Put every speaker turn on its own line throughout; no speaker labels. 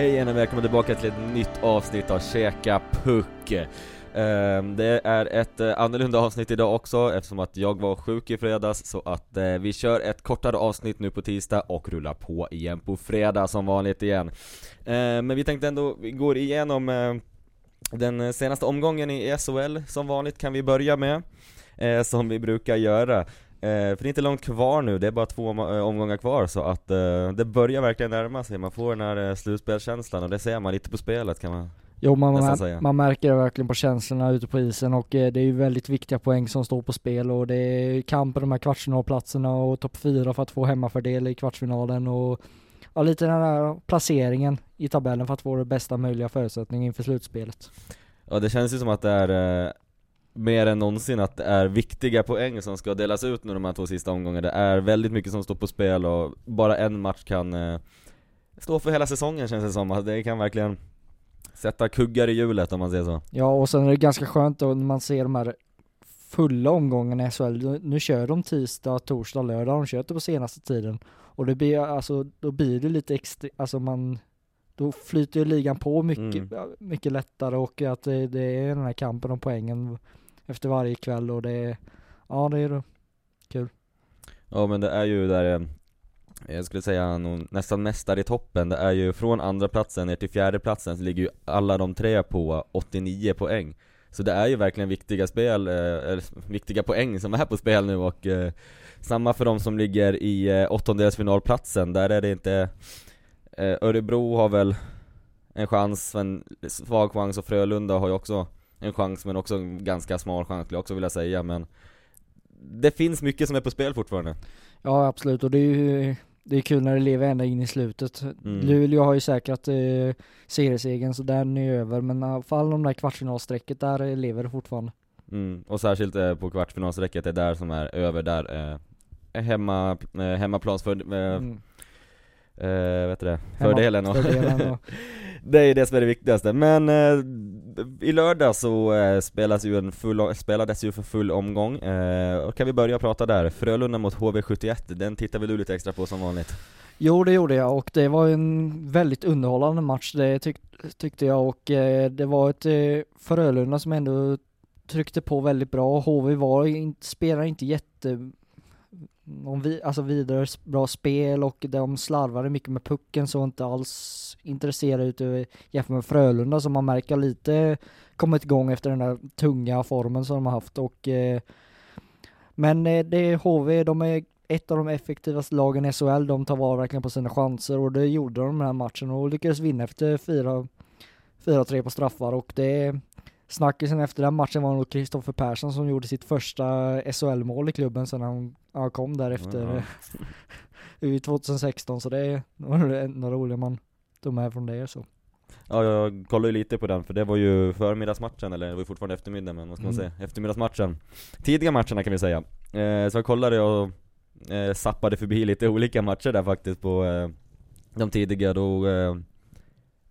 Hej igen och välkomna tillbaka till ett nytt avsnitt av Käka Puck. Ehm, det är ett eh, annorlunda avsnitt idag också eftersom att jag var sjuk i fredags så att eh, vi kör ett kortare avsnitt nu på tisdag och rullar på igen på fredag som vanligt igen. Ehm, men vi tänkte ändå, vi går igenom eh, den senaste omgången i SHL som vanligt kan vi börja med, som vi brukar göra. Eh, för det är inte långt kvar nu, det är bara två eh, omgångar kvar så att eh, det börjar verkligen närma sig, man får den här slutspelskänslan och det ser man lite på spelet kan man
Jo man, man, man märker det verkligen på känslorna ute på isen och det är ju väldigt viktiga poäng som står på spel och det är kamp om de här kvartsfinalplatserna och topp fyra för att få hemmafördel i kvartsfinalen och ja, lite den här placeringen i tabellen för att få det bästa möjliga förutsättningen inför slutspelet.
Ja det känns ju som att det är mer än någonsin att det är viktiga poäng som ska delas ut nu de här två sista omgångarna Det är väldigt mycket som står på spel och bara en match kan eh, stå för hela säsongen känns det som, Alltså, det kan verkligen sätta kuggar i hjulet om man säger så
Ja och sen är det ganska skönt då när man ser de här fulla omgångarna i SHL. Nu- kör de tisdag, torsdag, lördag. De kör det på senaste tiden. Och det blir alltså, då blir det lite extra, alltså man då flyter ju ligan på mycket,
Mm.
mycket lättare och att det, det är den här kampen om poängen efter varje kväll och det är, ja det är det.
Ja men det är ju där, eh, jag skulle säga nästan mästare i toppen Det är ju från andra platsen ner till fjärde platsen så ligger ju alla de tre på 89 poäng Så det är ju verkligen viktiga spel, eh, eller viktiga poäng som är på spel nu och eh, Samma för de som ligger i åttondelsfinalplatsen, där är det inte Örebro har väl en chans, en svag chans och Frölunda har ju också en chans men också en ganska smal chans skulle jag också vilja säga men Det finns mycket som är på spel fortfarande
Ja absolut och det är ju det är kul när det lever ända in i slutet.
Mm.
Luleå har ju säkrat eh, seriesegern så den är över men i alla fall de där kvartsfinalstrecket där eh, lever det fortfarande.
Mm, och särskilt eh, på kvartsfinalsräcket, det är där som är över där eh, hemma, eh, hemmaplans för, eh,
Mm.
Eh, vet du det, fördelen och
fördelen och-
Det är det som är det viktigaste, men eh, i lördag så eh, spelas ju en full, spelades ju för full omgång, eh, och kan vi börja prata där? Frölunda mot HV71, den tittar väl du lite extra på som vanligt?
Jo det gjorde jag och det var en väldigt underhållande match det tyck, tyckte jag och eh, det var ett eh, Frölunda som ändå tryckte på väldigt bra. HV var inte, spelade inte jätte någon vi, alltså vidare bra spel och de slarvade mycket med pucken så inte alls intresserade ut jämfört med Frölunda som man märker lite kommit igång efter den där tunga formen som de har haft och eh, men eh, det är HV, de är ett av de effektivaste lagen i SHL, de tar vara verkligen på sina chanser och det gjorde de den här matchen och lyckades vinna efter 4-3 på straffar och det Snackisen efter den matchen var nog Kristoffer Persson som gjorde sitt första SHL-mål i klubben sen han, han kom där efter i 2016 så det var det enda roliga man tog med från det så.
Ja, jag kollade ju lite på den, för det var ju förmiddagsmatchen, eller det var ju fortfarande eftermiddag, men vad ska man
Mm.
säga? Eftermiddagsmatchen Tidiga matcherna kan vi säga eh, Så jag kollade och eh, zappade förbi lite olika matcher där faktiskt på eh, de tidiga, då eh,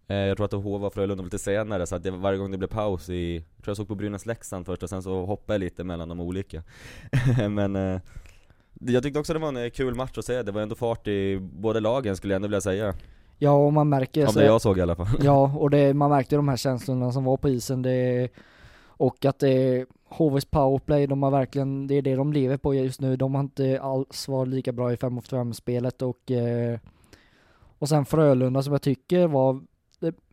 eh, Jag tror att HV och Frölunda var lite senare, så att det, var varje gång det blev paus i Jag tror jag såg på Brynäs-Leksand först, och sen så hoppade jag lite mellan de olika Men eh, jag tyckte också det var en eh, kul match att se, det var ändå fart i båda lagen skulle jag ändå vilja säga.
Ja och man märker så-
det jag såg i alla fall.
Ja, och det, man märkte de här känslorna som var på isen, det, och att det, HVs powerplay, de har verkligen, det är det de lever på just nu, de har inte alls varit lika bra i 5 mot 5 spelet och, eh, och sen Frölunda som jag tycker var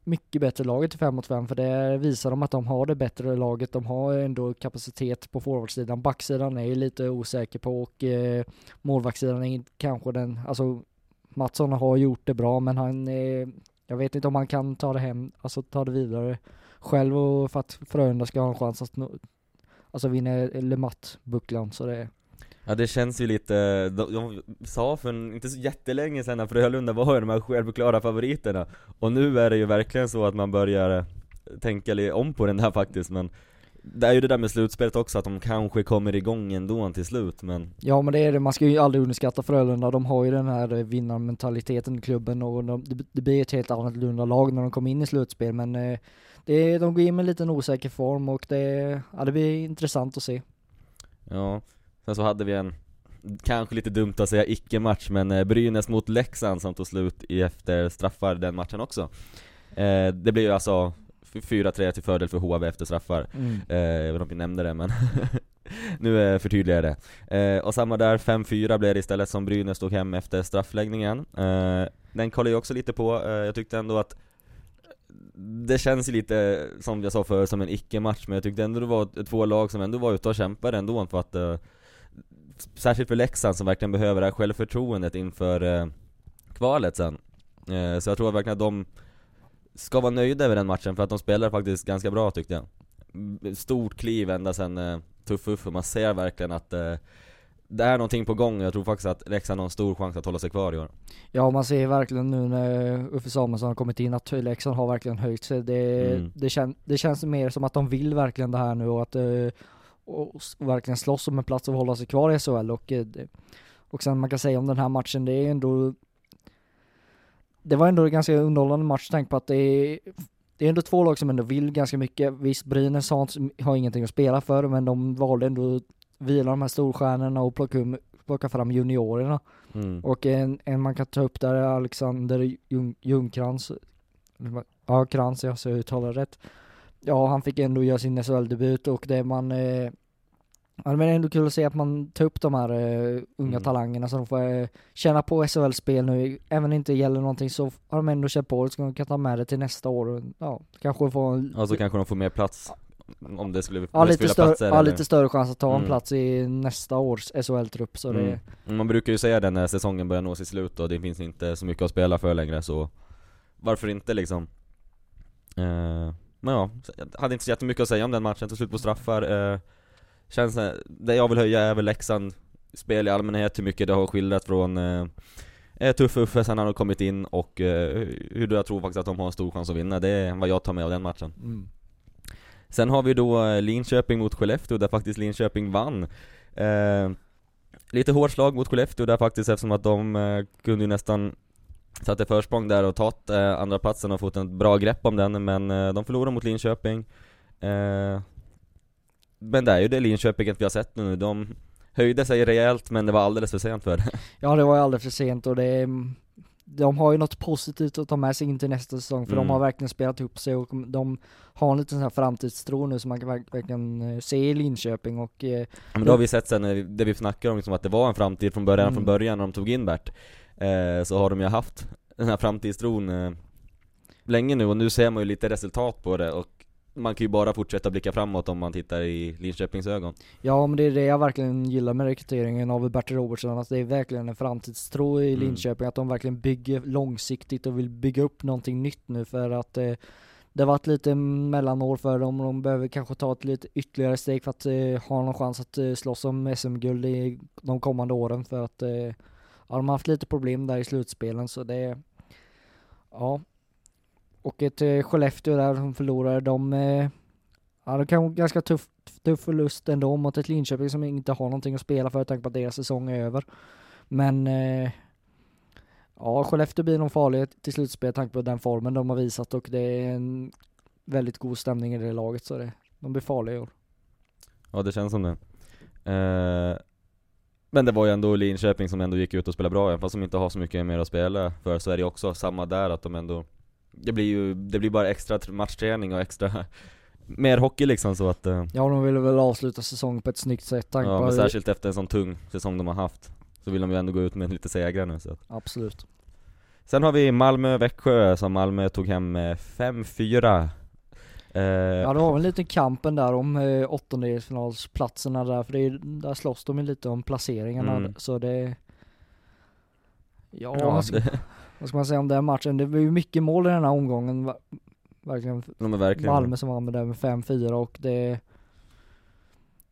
mycket bättre laget i 5 mot 5 för det visar de att de har det bättre laget, de har ändå kapacitet på forwardsidan, backsidan är ju lite osäker på och eh, målvaktssidan är kanske den, alltså Mattsson har gjort det bra men han eh, jag vet inte om han kan ta det hem, alltså ta det vidare själv och för att Frölunda ska ha en chans att nå, alltså vinna LeMatt-bucklan så det
Ja det känns ju lite, de, de sa för en, inte så jättelänge sedan att Frölunda var ju de här självklara favoriterna. Och nu är det ju verkligen så att man börjar eh, tänka om på den här faktiskt men Det är ju det där med slutspelet också, att de kanske kommer igång ändå till slut men
Ja men det är det, man ska ju aldrig underskatta Frölunda, de har ju den här eh, vinnarmentaliteten i klubben och de, det, det blir ett helt annorlunda lag när de kommer in i slutspel men eh, det, de går in med en liten osäker form och det, ja, det blir intressant att se.
Ja, sen så hade vi en kanske lite dumt att säga icke-match, men eh, Brynäs mot Leksand som tog slut i efter straffar den matchen också. Eh, det blev ju alltså 4-3 till fördel för HV efter straffar.
Mm.
Eh, jag vet inte om vi nämnde det men nu eh, förtydligar jag det. Eh, och samma där, 5-4 blev det istället som Brynäs tog hem efter straffläggningen. Eh, den kollade jag också lite på, eh, jag tyckte ändå att det känns ju lite, som jag sa förr, som en icke-match, men jag tyckte ändå det var två lag som ändå var ute och kämpade ändå för att eh, Särskilt för Leksand som verkligen behöver det här självförtroendet inför eh, kvalet sen. Eh, så jag tror verkligen att de ska vara nöjda över den matchen för att de spelar faktiskt ganska bra tyckte jag. Stort kliv ända sen eh, Tuff man ser verkligen att eh, det är någonting på gång jag tror faktiskt att Leksand har en stor chans att hålla sig kvar i år.
Ja man ser verkligen nu när Uffe Samuelsson har kommit in att Leksand har verkligen höjt sig. Det,
Mm.
det, kän, det känns mer som att de vill verkligen det här nu och att eh, och verkligen slåss om en plats och hålla sig kvar i SHL och, eh, och sen man kan säga om den här matchen, det är ändå Det var ändå en ganska underhållande match, tänk på att det är det är ändå två lag som ändå vill ganska mycket. Visst, Brynäs har, har ingenting att spela för, men de valde ändå att vila de här storstjärnorna och plocka, um- plocka fram juniorerna.
Mm.
Och en, en man kan ta upp där är Alexander Ljung, Ljungkrantz. Ja, Krantz ja, så jag uttalar rätt. Ja, han fick ändå göra sin SHL-debut och det man eh, Ja, men det är ändå kul att se att man tar upp de här eh, unga
Mm.
talangerna så de får eh, känna på SHL-spel nu. Även om det inte gäller någonting så har de ändå känt på det så de kan ta med det till nästa år. och, Ja, kanske få en,
Och så kanske de får mer plats om det skulle
ja, lite, större,
platser,
ja,
eller?
lite större chans att ta en
Mm.
plats i nästa års SHL-trupp. Så det,
Mm. Man brukar ju säga det när säsongen börjar nå sitt slut och det finns inte så mycket att spela för längre så Varför inte liksom? Men ja, hade inte så jättemycket att säga om den matchen, till slut på straffar eh, Känns, det jag vill höja är väl Leksand Spel i allmänhet, hur mycket det har skildrat från eh, eh, Tuff Uffe sen han har kommit in och eh, hur jag tror faktiskt att de har en stor chans att vinna, det är vad jag tar med av den matchen.
Mm.
Sen har vi då eh, Linköping mot Skellefteå där faktiskt Linköping vann. Eh, Lite hårt slag mot Skellefteå där faktiskt eftersom att de eh, kunde ju nästan Satt i försprång där och tagit eh, andra platsen och fått ett bra grepp om den men eh, de förlorade mot Linköping eh, Men det är ju det Linköpinget vi har sett nu, de höjde sig rejält men det var alldeles för sent för det
Ja det var ju alldeles för sent och det är- De har ju något positivt att ta med sig in till nästa säsong för
Mm.
de har verkligen spelat ihop sig och de har en liten sån här framtidstro nu som man kan verk- verkligen eh, se i Linköping och eh,
Men då har vi sett sen, det vi snackar om liksom att det var en framtid från början,
Mm.
från början när de tog in Bert Så har de ju haft den här framtidstron eh, länge nu och nu ser man ju lite resultat på det och man kan ju bara fortsätta blicka framåt om man tittar i Linköpings ögon
Ja men det är det jag verkligen gillar med rekryteringen av Bertil Robertson, att det är verkligen en framtidstro i
Mm.
Linköping, att de verkligen bygger långsiktigt och vill bygga upp någonting nytt nu för att eh, det har varit lite mellanår för dem och de behöver kanske ta ett lite ytterligare steg för att eh, ha någon chans att eh, slåss om SM-guld i de kommande åren för att eh, ja, de har haft lite problem där i slutspelen så det ja och ett eh, Skellefteå där som förlorade, de eh, Ja det kan vara ganska tuff, tuff förlust ändå mot ett Linköping som inte har någonting att spela för, tanke på att deras säsong är över. Men eh, ja, Skellefteå blir nog farliga till slutspel, tanke på den formen de har visat och det är en väldigt god stämning i det laget så det, de blir farliga i år.
Ja det känns som det eh, men det var ju ändå Linköping som ändå gick ut och spelade bra, även fast de inte har så mycket mer att spela för ju också samma där att de ändå Det blir ju, det blir bara extra tr- matchträning och extra Mer hockey liksom så att eh,
Ja, de ville väl avsluta säsongen på ett snyggt sätt, tanke
Ja men särskilt efter en sån tung säsong de har haft Så vill de ju ändå gå ut med lite segrar nu så att.
Absolut.
Sen har vi Malmö-Växjö som Malmö tog hem med 5-4 eh,
Ja det var väl en liten kampen där om eh, åttondelsfinalsplatserna där, för det är, där slåss de ju lite om placeringarna,
Mm.
så det Ja,
ja,
vad, ska,
det,
vad ska man säga om den matchen? Det var ju mycket mål i den här omgången, verkligen.
är verkligen
Malmö som vann med det med 5-4 och det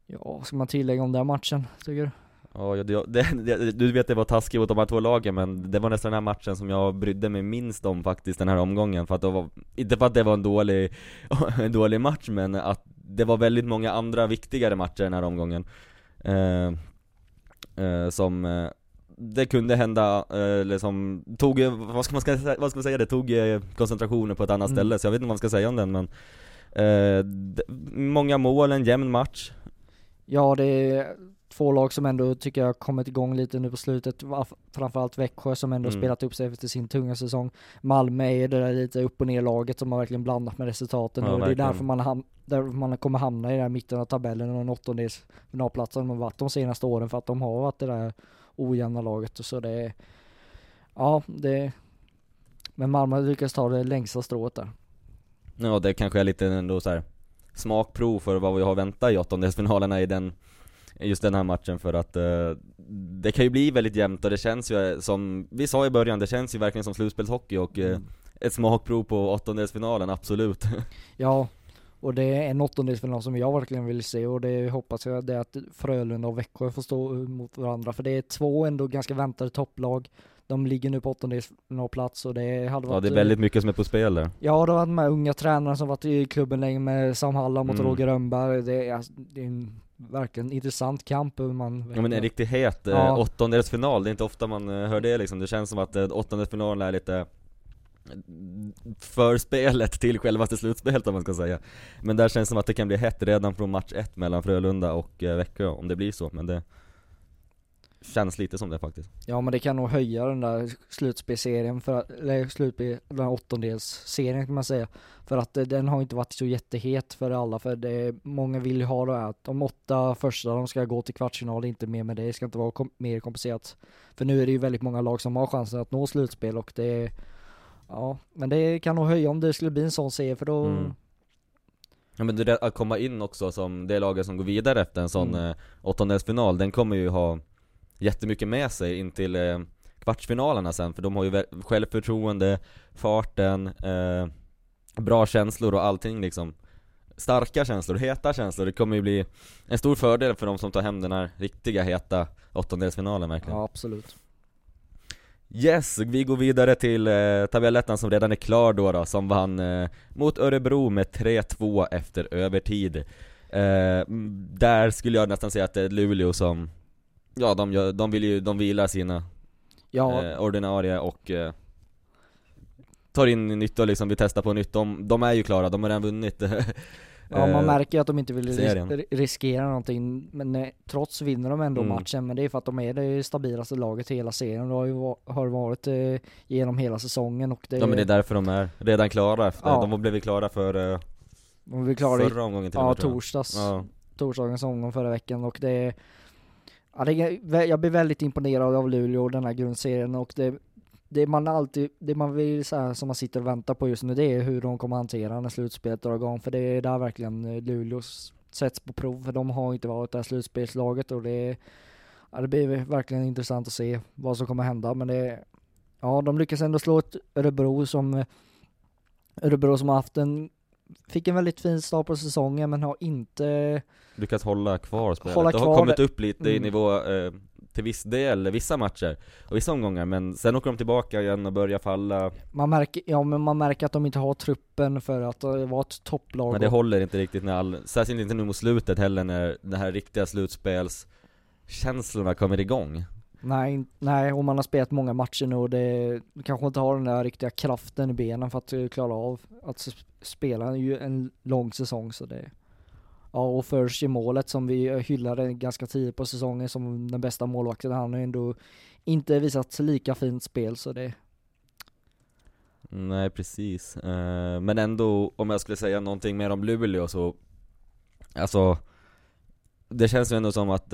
Ja, vad ska man tillägga om den matchen, tycker du?
Ja, det, det, du vet det var taskigt mot de här två lagen men det var nästan den här matchen som jag brydde mig minst om faktiskt den här omgången för att det var, inte för att det var en dålig, en dålig match men att det var väldigt många andra viktigare matcher den här omgången. Eh, eh, Som eh, det kunde hända, eh, eller som tog, vad ska man, ska, vad ska man säga, det tog eh, koncentrationen på ett annat
Mm.
ställe så jag vet inte vad man ska säga om den men eh, d- Många mål, en jämn match.
Ja, det två lag som ändå tycker jag kommit igång lite nu på slutet, framförallt Växjö som ändå mm. spelat upp sig efter sin tunga säsong. Malmö är det där lite upp och ner laget som har verkligen blandat med resultaten ja, och verkligen. det är därför man, ham där man kommer hamna i den mitten av tabellen och en åttondels finalplatsen de har varit de senaste åren för att de har varit det där ojämna laget så det är, ja det, men Malmö lyckas ta det längsta strået där.
Ja det kanske är lite ändå så här smakprov för vad vi har väntat i åttondelsfinalerna i den just den här matchen för att eh, det kan ju bli väldigt jämnt och det känns ju som vi sa i början, det känns ju verkligen som slutspelshockey och eh, mm. ett smakprov på åttondelsfinalen, absolut.
Ja, och det är en åttondelsfinal som jag verkligen vill se och det hoppas jag det är att Frölunda och Växjö får stå mot varandra för det är två ändå ganska väntade topplag de ligger nu på åttondelsfinalplats och det hade varit...
Ja det är väldigt mycket som är på spel där.
Ja, det har varit med unga tränare som varit i klubben länge med Sam Hallam mot mm. Roger Rönnberg. Det är, det är en verkligen intressant kamp man...
Ja men en riktigt het ja. eh, åttondelsfinal, det är inte ofta man eh, hör det liksom. Det känns som att eh, åttondelsfinalen är lite förspelet till självaste slutspelet om man ska säga Men där känns det som att det kan bli hett redan från match ett mellan Frölunda och Växjö, om det blir så, men det Känns lite som det faktiskt.
Ja men det kan nog höja den där slutspelserien, för, eller slutspel, den här åttondelsserien kan man säga. För att den har inte varit så jättehet för alla, för det, många vill ju ha det att de åtta första, de ska gå till kvartsfinal, inte mer med det, det ska inte vara kom, mer komplicerat. För nu är det ju väldigt många lag som har chansen att nå slutspel och det Ja, men det kan nog höja om det skulle bli en sån serie för då mm.
Ja men det, att komma in också som det laget som går vidare efter en sån mm. eh, åttondelsfinal, den kommer ju ha jättemycket med sig in till eh, kvartsfinalerna sen, för de har ju självförtroende, farten, eh, bra känslor och allting liksom. Starka känslor, heta känslor, det kommer ju bli en stor fördel för de som tar hem den här riktiga heta åttondelsfinalen verkligen.
Ja absolut.
Yes, vi går vidare till eh, tabellettan som redan är klar då, då som vann eh, mot Örebro med 3-2 efter övertid. Eh, Där skulle jag nästan säga att det är Luleå som Ja, de, gör, de vill ju, de vilar sina ja. eh, ordinarie och eh, tar in nytt och liksom vill testa på nytt. De, de är ju klara, de har redan vunnit
Ja man märker ju att de inte vill ris riskera någonting, men eh, trots vinner de ändå mm. matchen, men det är för att de är det stabilaste laget i hela serien, det har ju har varit eh, genom hela säsongen och det
Ja men det är därför de är redan klara efter, ja. de blev klara för eh,
de blev klara
förra omgången till
Ja, med, torsdags, ja. torsdagens omgång förra veckan och det är Ja, det, jag blir väldigt imponerad av Luleå och den här grundserien och det, det man alltid, det man vill så här, som man sitter och väntar på just nu, det är hur de kommer hantera när slutspelet drar igång, för det är där verkligen eh, Luleå sätts på prov, för de har inte varit det här slutspelslaget och det, ja, det blir verkligen intressant att se vad som kommer hända, men det, ja, de lyckas ändå slå ett Örebro som, eh, Örebro som har haft en fick en väldigt fin start på säsongen men har inte
Lyckats hålla kvar spelet. Hålla kvar det har kommit upp lite mm. i nivå eh, till viss del, vissa matcher och vissa omgångar, men sen åker de tillbaka igen och börjar falla
Man märker, ja men man märker att de inte har truppen för att vara ett topplag
Men det håller inte riktigt när all, särskilt inte nu mot slutet heller när det här riktiga slutspelskänslorna kommer igång
Nej, nej, och man har spelat många matcher nu och det kanske inte har den där riktiga kraften i benen för att eh, klara av att spela ju en lång säsong så det Ja och först i målet som vi eh, hyllade ganska tidigt på säsongen som den bästa målvakten, han har ändå inte visat lika fint spel så det.
Nej precis, eh, men ändå om jag skulle säga någonting mer om Luleå så Alltså Det känns ju ändå som att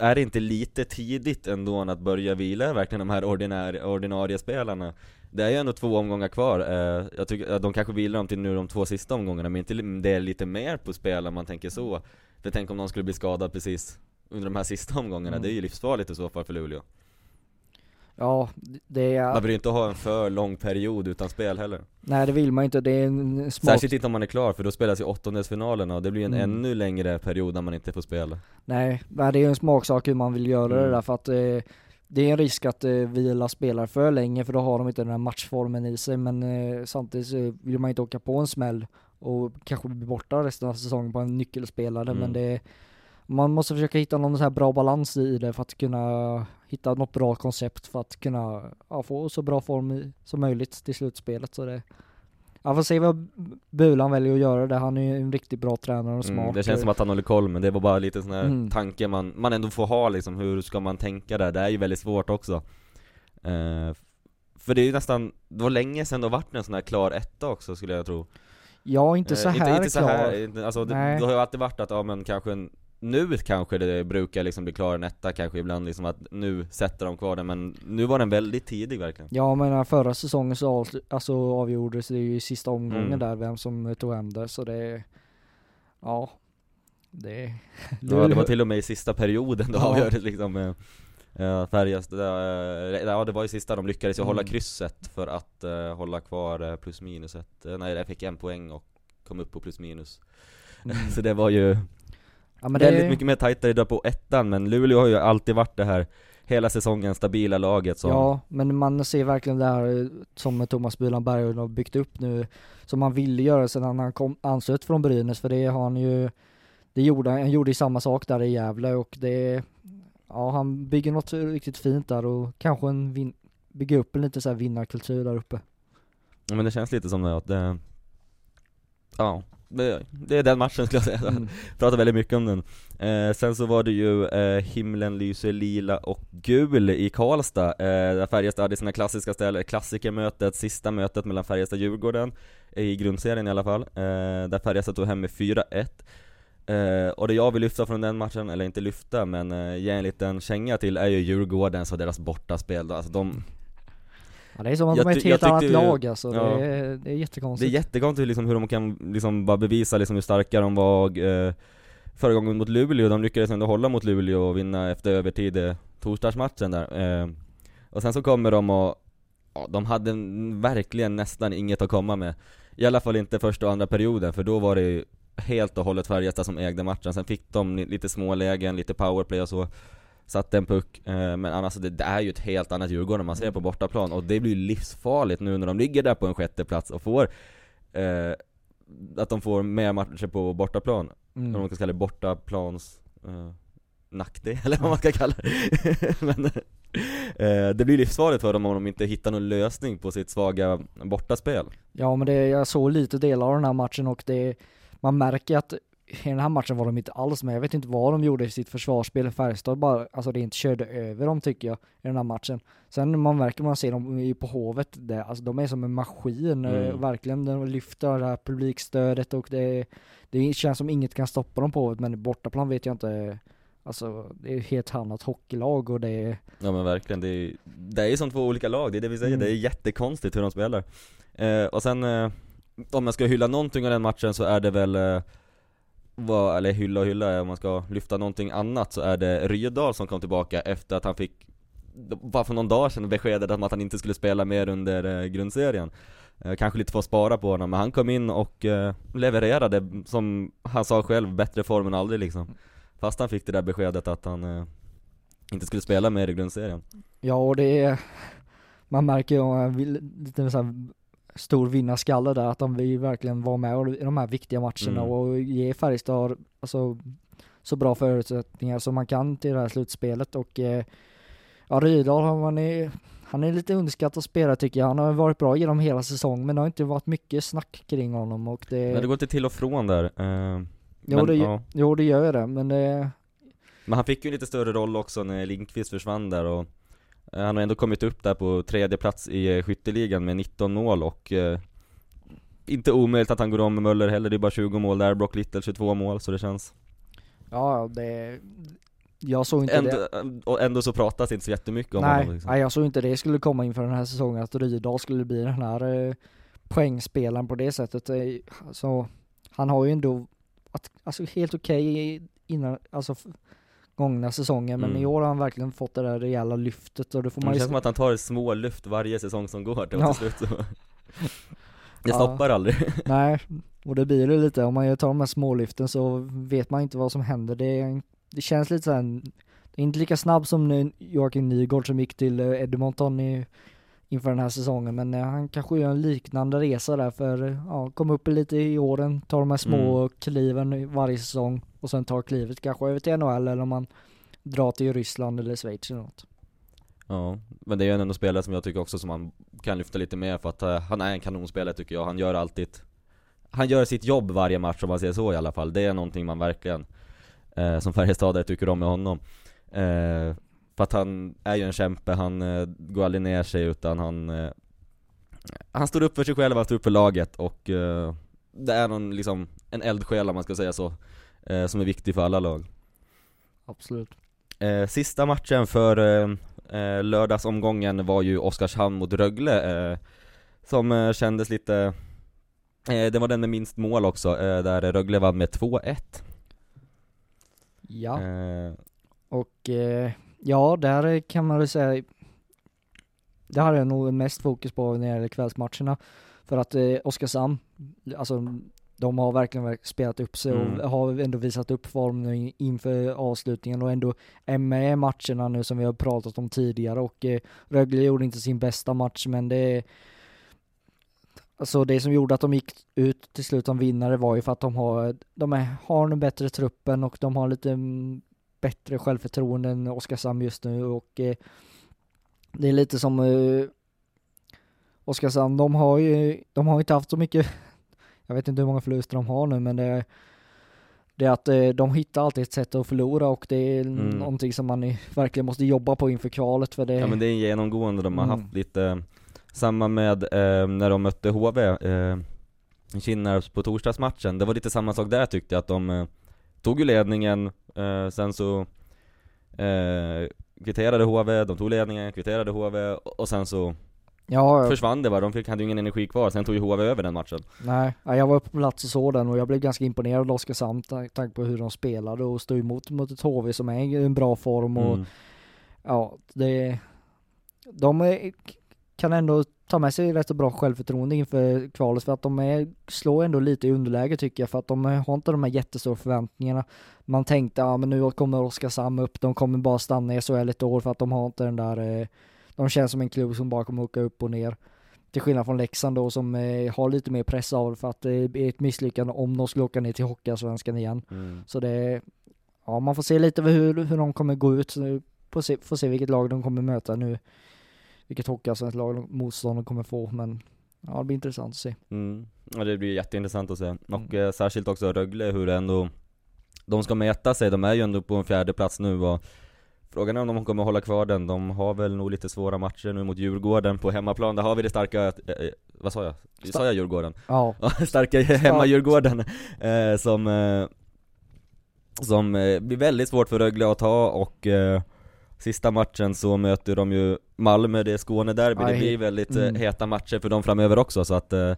är det inte lite tidigt ändå att börja vila verkligen de här ordinarie, ordinarie spelarna? Det är ju ändå två omgångar kvar, eh, jag tycker, de kanske vilar dem till nu de två sista omgångarna, men inte det är lite mer på spel om man tänker så. För tänk om någon skulle bli skadad precis under de här sista omgångarna, mm. det är ju livsfarligt i så fall för Luleå.
Ja, det är...
Man vill ju inte ha en för lång period utan spel heller
Nej det vill man inte, det är en
smart... Särskilt inte om man är klar, för då spelas ju åttondelsfinalerna och det blir en mm. ännu längre period när man inte får spela
Nej, det är en smaksak hur man vill göra mm. det där för att eh, det är en risk att eh, vila spelare för länge för då har de inte den här matchformen i sig men eh, samtidigt vill man inte åka på en smäll och kanske bli borta resten av säsongen på en nyckelspelare mm. men det man måste försöka hitta någon så här bra balans i det för att kunna hitta något bra koncept för att kunna ja, få så bra form i, som möjligt till slutspelet så det jag får se vad Bulan väljer att göra där, han är ju en riktigt bra tränare och smart.
Mm, det känns som att han håller koll, men det var bara lite sån här
Mm.
tanke man, man ändå får ha liksom, hur ska man tänka där? Det är ju väldigt svårt också. Eh, för det är ju nästan, det var länge sedan det har varit en sån här klar etta också skulle jag tro.
Ja, inte så
Eh,
här
inte, inte så
klar.
här, inte- alltså det, det har ju alltid varit att, ja men kanske en, nu kanske det brukar liksom bli klar en etta kanske ibland liksom att nu sätter de kvar den, men nu var den väldigt tidig verkligen.
Ja men förra säsongen så alltså, avgjordes det ju i sista omgången
Mm.
där, vem som tog hem det, så det, ja, det,
Ja, det var till och med i sista perioden då
Ja.
avgjordes liksom eh, eh, Färjestad, eh, ja det var i sista de lyckades ju hålla
Mm.
krysset för att eh, hålla kvar plus minuset Nej, jag fick en poäng och kom upp på plus minus
Mm.
Så det var ju
ja, men
väldigt
det,
mycket mer tajtare idag på ettan, men Luleå har ju alltid varit det här hela säsongen stabila laget som
Ja, men man ser verkligen det här eh, som Thomas Bulan Berglund har byggt upp nu, som han ville göra sedan han kom, anslöt från Brynäs, för det har han ju, det gjorde han gjorde ju samma sak där i Gävle och det, ja han bygger något riktigt fint där och kanske en vin, bygger upp en lite så här vinnarkultur där uppe.
Ja men det känns lite som det att det Ja, det, är den matchen skulle jag säga
Mm.
pratar väldigt mycket om den. Eh, sen så var det ju eh, Himlen lyser lila och gul i Karlstad, eh, där Färjestad hade sina klassiska ställen, klassikermötet, sista mötet mellan Färjestad och Djurgården, i grundserien i alla fall, eh, där Färjestad tog hem med 4-1. Eh, och det jag vill lyfta från den matchen, eller inte lyfta, men eh, ge en liten känga till är ju Djurgårdens och deras bortaspel då. Alltså de,
Ja, det är som att
Jag
de är ett helt annat
ju-
lag alltså,
ja.
det, är, det är
Det är
jättekonstigt.
jättekonstigt liksom hur de kan liksom bara bevisa liksom hur starka de var eh, förra gången mot Luleå, de lyckades ändå hålla mot Luleå och vinna efter övertid eh, torsdagsmatchen där. Eh, och sen så kommer de och, ja, de hade verkligen nästan inget att komma med. I alla fall inte första och andra perioden, för då var det ju helt och hållet Färjestad som ägde matchen. Sen fick de lite små lägen, lite powerplay och så. Satte en puck, eh, men annars det, det är ju ett helt annat Djurgården man ser på bortaplan och det blir ju livsfarligt nu när de ligger där på en sjätte plats och får eh, att de får mer matcher på bortaplan,
Mm.
vad man ska kalla det, bortaplans eh, nackdel, eller vad man ska kalla det. Men eh, det blir livsfarligt för dem om de inte hittar någon lösning på sitt svaga bortaspel.
Ja men det, jag såg lite delar av den här matchen och det, man märker att i den här matchen var de inte alls med. Jag vet inte vad de gjorde i sitt försvarsspel. Färjestad bara, alltså det inte körde över dem tycker jag i den här matchen. Sen man märker man ser dem i- på Hovet, det, alltså de är som en maskin, eh,
Mm.
verkligen. De lyfter det här publikstödet och det, det känns som inget kan stoppa dem på Hovet, men i bortaplan vet jag inte. Alltså det är ett helt annat hockeylag och det är,
Ja men verkligen, det är, det är ju som två olika lag, det är det vi säger,
Mm.
det är jättekonstigt hur de spelar eh, Och sen, eh, om jag ska hylla någonting av den matchen så är det väl vad, eller hylla och hylla, om man ska lyfta någonting annat så är det Rydahl som kom tillbaka efter att han fick bara för någon dag sedan beskedet om att han inte skulle spela mer under eh, grundserien. Eh, kanske lite för att spara på honom, men han kom in och eh, levererade som han sa själv, bättre form än aldrig liksom. Fast han fick det där beskedet att han inte skulle spela mer i grundserien.
Ja, och det är, man märker ju en lite så här stor vinnarskalle där, att de vill verkligen vara med i de här viktiga matcherna
Mm.
och ge Färjestad alltså, så bra förutsättningar som man kan till det här slutspelet och eh, ja, Rydahl, han, han är, han är lite underskattad spelare tycker jag. Han har varit bra genom hela säsongen men det har inte varit mycket snack kring honom och det,
Men det går inte till och från där eh,
jo,
men,
det,
ja.
jo det gör det men det,
men han fick ju en lite större roll också när Lindqvist försvann där och Han har ändå kommit upp där på tredje plats i eh, skytteligan med 19 mål och eh, Inte omöjligt att han går om med Möller heller, det är bara 20 mål där, Brock Little 22 mål så det känns
ja det, jag såg inte det.
ändå, Och ändå så pratas det inte så jättemycket om
Nej,
honom liksom.
nej, jag såg inte det skulle komma inför den här säsongen, att Rydahl skulle bli den här eh, poängspelaren på det sättet. Eh, Så han har ju ändå att, alltså helt okej innan, alltså gångna säsongen, men
Mm.
i år har han verkligen fått det där rejäla lyftet och det får man
Det
ju
känns som att han tar små lyft varje säsong som går till
Ja.
slut så Det
Ja.
stoppar aldrig
Nej, och det blir det lite, om man tar de här smålyften så vet man inte vad som händer. Det, är- det känns lite såhär, det är inte lika snabb som nu Joakim Nygård som gick till Edmonton i, inför den här säsongen, men eh, han kanske gör en liknande resa där för, ja, komma upp lite i åren, ta de här små
Mm.
kliven varje säsong och sen ta klivet kanske över till NHL eller om man drar till Ryssland eller Schweiz eller något.
Ja, men det är ju en ändå spelare som jag tycker också som man kan lyfta lite mer för att eh, han är en kanonspelare tycker jag, han gör alltid Han gör sitt jobb varje match om man säger så i alla fall, det är någonting man verkligen eh, Som Färjestadare tycker om med honom eh, För att han är ju en kämpe, han eh, går aldrig ner sig utan han eh, Han står upp för sig själv, han står upp för laget och eh, Det är någon liksom, en eldsjäl om man ska säga så eh, Som är viktig för alla lag.
Absolut.
Eh, sista matchen för eh, lördagsomgången var ju Oskarshamn mot Rögle, som kändes lite Det var den med minst mål också, där Rögle vann med 2-1
Ja, och ja, där kan man väl säga det hade jag nog mest fokus på när det gäller kvällsmatcherna. För att eh, Oskarshamn, alltså de har verkligen verk- spelat upp sig
Mm.
och har ändå visat upp form nu in- inför avslutningen och ändå är med i matcherna nu som vi har pratat om tidigare och eh, Rögle gjorde inte sin bästa match men det Alltså det som gjorde att de gick ut till slut som vinnare var ju för att de har, de är, har en bättre truppen och de har lite mm, bättre självförtroende än Oskarshamn just nu och eh, det är lite som eh, Oskarshamn, de har ju, de har inte haft så mycket, jag vet inte hur många förluster de har nu men det är det är att eh, de hittar alltid ett sätt att förlora och det är
Mm.
någonting som man verkligen måste jobba på inför kvalet för det
Ja men det är genomgående, de har
Mm.
haft lite Samma med eh, när de mötte HV eh, Kinnarps på torsdagsmatchen, det var lite samma sak där tyckte jag att de eh, Tog ju ledningen, eh, sen så eh, Kvitterade HV, de tog ledningen, kvitterade HV och sen så
Ja,
försvann det bara, de fick, hade ju ingen energi kvar, sen tog ju HV över den matchen.
Nej, ja, jag var på plats och såg den och jag blev ganska imponerad av Oskarshamn med tanke på hur de spelade och stod emot mot ett HV som är i en bra form och
mm.
ja, det de är, kan ändå ta med sig rätt så bra självförtroende inför kvalet för att de är, slår ändå lite i underläge tycker jag för att de har inte de här jättestora förväntningarna. Man tänkte, ja men nu kommer Oskarshamn upp, de kommer bara stanna i SHL ett år för att de har inte den där, eh, de känns som en klubb som bara kommer åka upp och ner. Till skillnad från Leksand då som eh, har lite mer press av för att det är ett misslyckande om de skulle åka ner till Hockeyallsvenskan igen.
Mm.
Så det, ja man får se lite hur, hur de kommer gå ut, får se, får se vilket lag de kommer möta nu. Vilket hockeyallsvenskt lag motstånd de kommer få, men ja det blir intressant att se.
Mm. Ja det blir jätteintressant att se, och
Mm.
eh, särskilt också Rögle hur det ändå De ska mäta sig, de är ju ändå på en fjärde plats nu och Frågan är om de kommer hålla kvar den, de har väl nog lite svåra matcher nu mot Djurgården på hemmaplan, där har vi det starka, eh, eh, vad sa jag? Sa jag Djurgården?
Ja,
starka hemma-Djurgården eh, som eh, Som eh, blir väldigt svårt för Rögle att ta och Sista matchen så möter de ju Malmö, det är Skånederby, det blir väldigt eh,
Mm.
heta matcher för dem framöver också så att eh,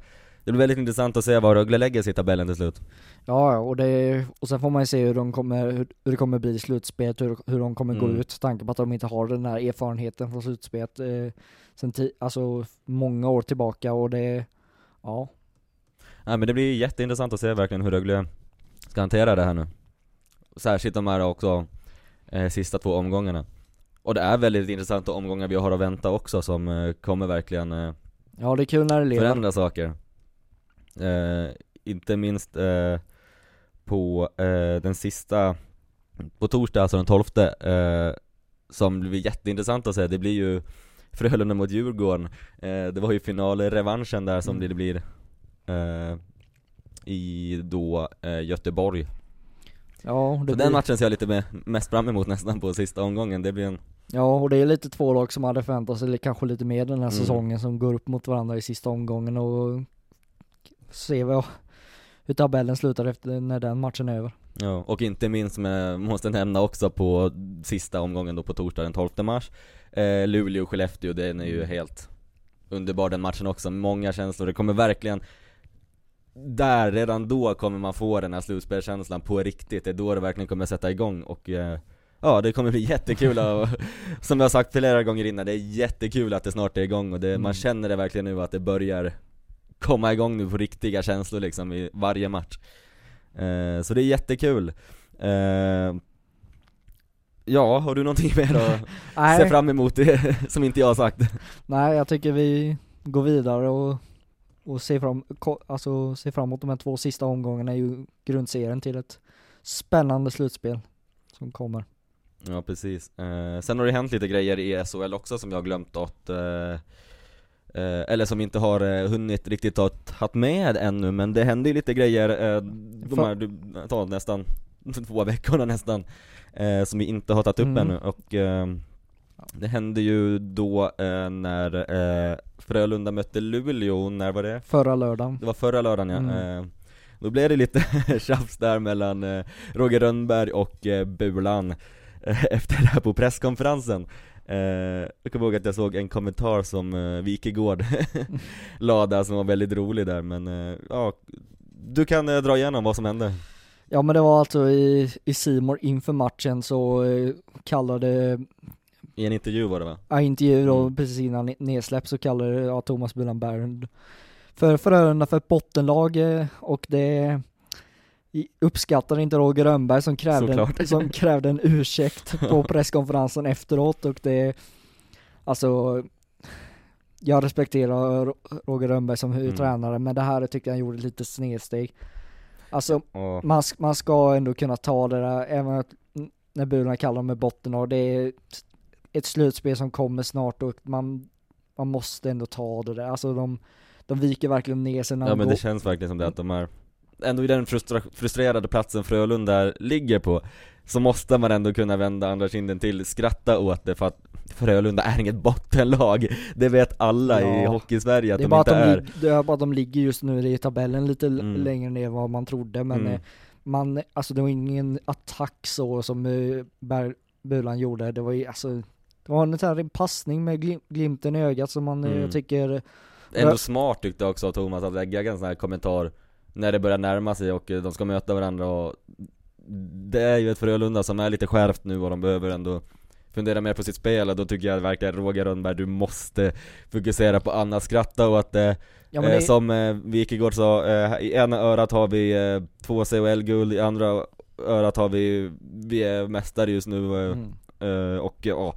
Det blir väldigt intressant att se var Rögle lägger sig i tabellen till slut
ja och det, och sen får man ju se hur de kommer, hur, hur det kommer bli i slutspelet, hur, hur de kommer gå
Mm.
ut, tanke på att de inte har den här erfarenheten från slutspelet eh, sen ti, alltså många år tillbaka och det, ja,
Nej men det blir jätteintressant att se verkligen hur Rögle ska hantera det här nu Särskilt de här också eh, sista två omgångarna Och det är väldigt intressanta omgångar vi har att vänta också som eh, kommer verkligen eh,
ja det är kul när det lever.
förändra saker. Eh, Inte minst eh, på eh, den sista, på torsdag alltså den 12 eh, Som blir jätteintressant att se, det blir ju Frölunda mot Djurgården. Det var ju finalrevanschen där som
Mm.
det blir I då Göteborg.
Ja, det
Så
blir,
den matchen ser jag lite med, mest fram emot nästan på sista omgången, det blir en
Ja, och det är lite två lag som hade förväntat sig kanske lite mer den här
Mm.
säsongen som går upp mot varandra i sista omgången och se vad, hur tabellen slutar efter när den matchen är över.
Ja, och inte minst med, måste nämna också på sista omgången då på torsdag den 12 mars eh, Luleå och Skellefteå, den är ju helt underbar den matchen också, många känslor, det kommer verkligen Där, redan då kommer man få den här slutspelskänslan på riktigt, det är då det verkligen kommer sätta igång och eh, Ja det kommer bli jättekul och, som jag har sagt flera gånger innan, det är jättekul att det snart är igång och det,
Mm.
man känner det verkligen nu att det börjar komma igång nu på riktiga känslor liksom i varje match eh, Så det är jättekul eh, Ja, har du någonting mer att se fram emot det, som inte jag har sagt?
nej, jag tycker vi går vidare och, och ser, fram, alltså, ser fram emot de här två sista omgångarna i grundserien till ett spännande slutspel som kommer.
Ja precis, eh, sen har det hänt lite grejer i SHL också som jag har glömt att eh, eh, eller som inte har eh, hunnit riktigt ha tagit med ännu, men det händer ju lite grejer eh, de här, du, ta nästan två veckorna nästan, eh, som vi inte har tagit upp
Mm.
ännu och eh, det hände ju då eh, när Frölunda mötte Luleå, när var det?
Förra lördagen.
Det var förra lördagen ja.
Mm.
Då blev det lite tjafs där mellan Roger Rönnberg och Bulan efter det här på presskonferensen. Eh, jag kommer ihåg att jag såg en kommentar som eh, Wikegård la där som var väldigt rolig där men eh, ja, du kan dra igenom vad som hände.
Ja men det var alltså i, i Simor inför matchen så kallade,
I en intervju var det va?
ja intervju då
Mm.
precis innan ne- nedsläpp så kallade ja, Thomas Bulan Bernd för Frölunda för ett bottenlag och det uppskattade inte Roger Rönnberg som krävde, en, som krävde en ursäkt på presskonferensen efteråt och det, alltså jag respekterar Ro- Roger Rönnberg som
Mm.
tränare men det här tyckte jag han gjorde lite snedsteg. Alltså
Och,
man, man ska ändå kunna ta det där, även att, när Burarna kallar dem med botten och det är ett- slutspel som kommer snart och man, man måste ändå ta det där, alltså de, de viker verkligen ner sig när
ja men
går.
det känns verkligen som det att de är Ändå i den frustra- frustrerade platsen Frölunda ligger på Så måste man ändå kunna vända andra kinden till, skratta åt det för att Frölunda är inget bottenlag Det vet alla i
Ja.
Hockeysverige att
det är
de inte
att de,
är
det är bara att de ligger just nu i tabellen lite
Mm.
längre ner än vad man trodde men
Mm.
eh, man, alltså det var ingen attack så som uh, Bulan gjorde, det var ju alltså det var en sån här passning med glim, glimten i ögat som man, eh,
Mm.
jag tycker
Ändå smart tyckte jag också Thomas att lägga en sån här kommentar När det börjar närma sig och eh, de ska möta varandra och Det är ju ett Frölunda som är lite skärpt nu och de behöver ändå Fundera mer på sitt spel och då tycker jag verkligen Roger Rönnberg, du måste fokusera på annat, skratta och att eh,
ja,
eh,
det,
Som eh, Wikegård sa, eh, i ena örat har vi eh, två CHL-guld, i andra örat har vi, vi är mästare just nu eh,
mm.
Eh, och ja,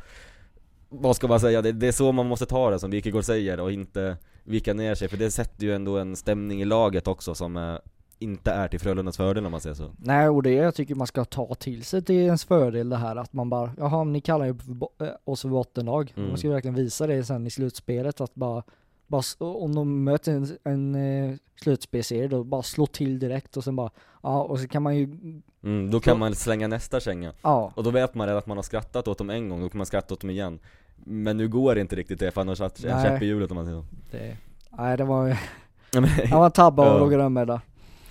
vad ska man säga? Det, det är så man måste ta det som Wikegård säger och inte vika ner sig för det sätter ju ändå en stämning i laget också som eh, inte är till Frölundas fördel om man säger så.
Nej, och det jag tycker man ska ta till sig till ens fördel det här att man bara, jaha, ni kallar ju äh, oss för bottenlag.
Mm.
Man ska verkligen visa det sen i slutspelet att bara, bara om de möter en, en eh, slutspelserie då bara slå till direkt och sen bara, ja, och så kan man ju,
Mm, då kan man slänga nästa känga.
ja,
Och då vet man redan att man har skrattat åt dem en gång, då kan man skratta åt dem igen. Men nu går det inte riktigt det för han har satt en
Nej.
käpp i hjulet om man säger så.
det, nej det var,
men-
det var en tabbe av. Roger Rönnberg där.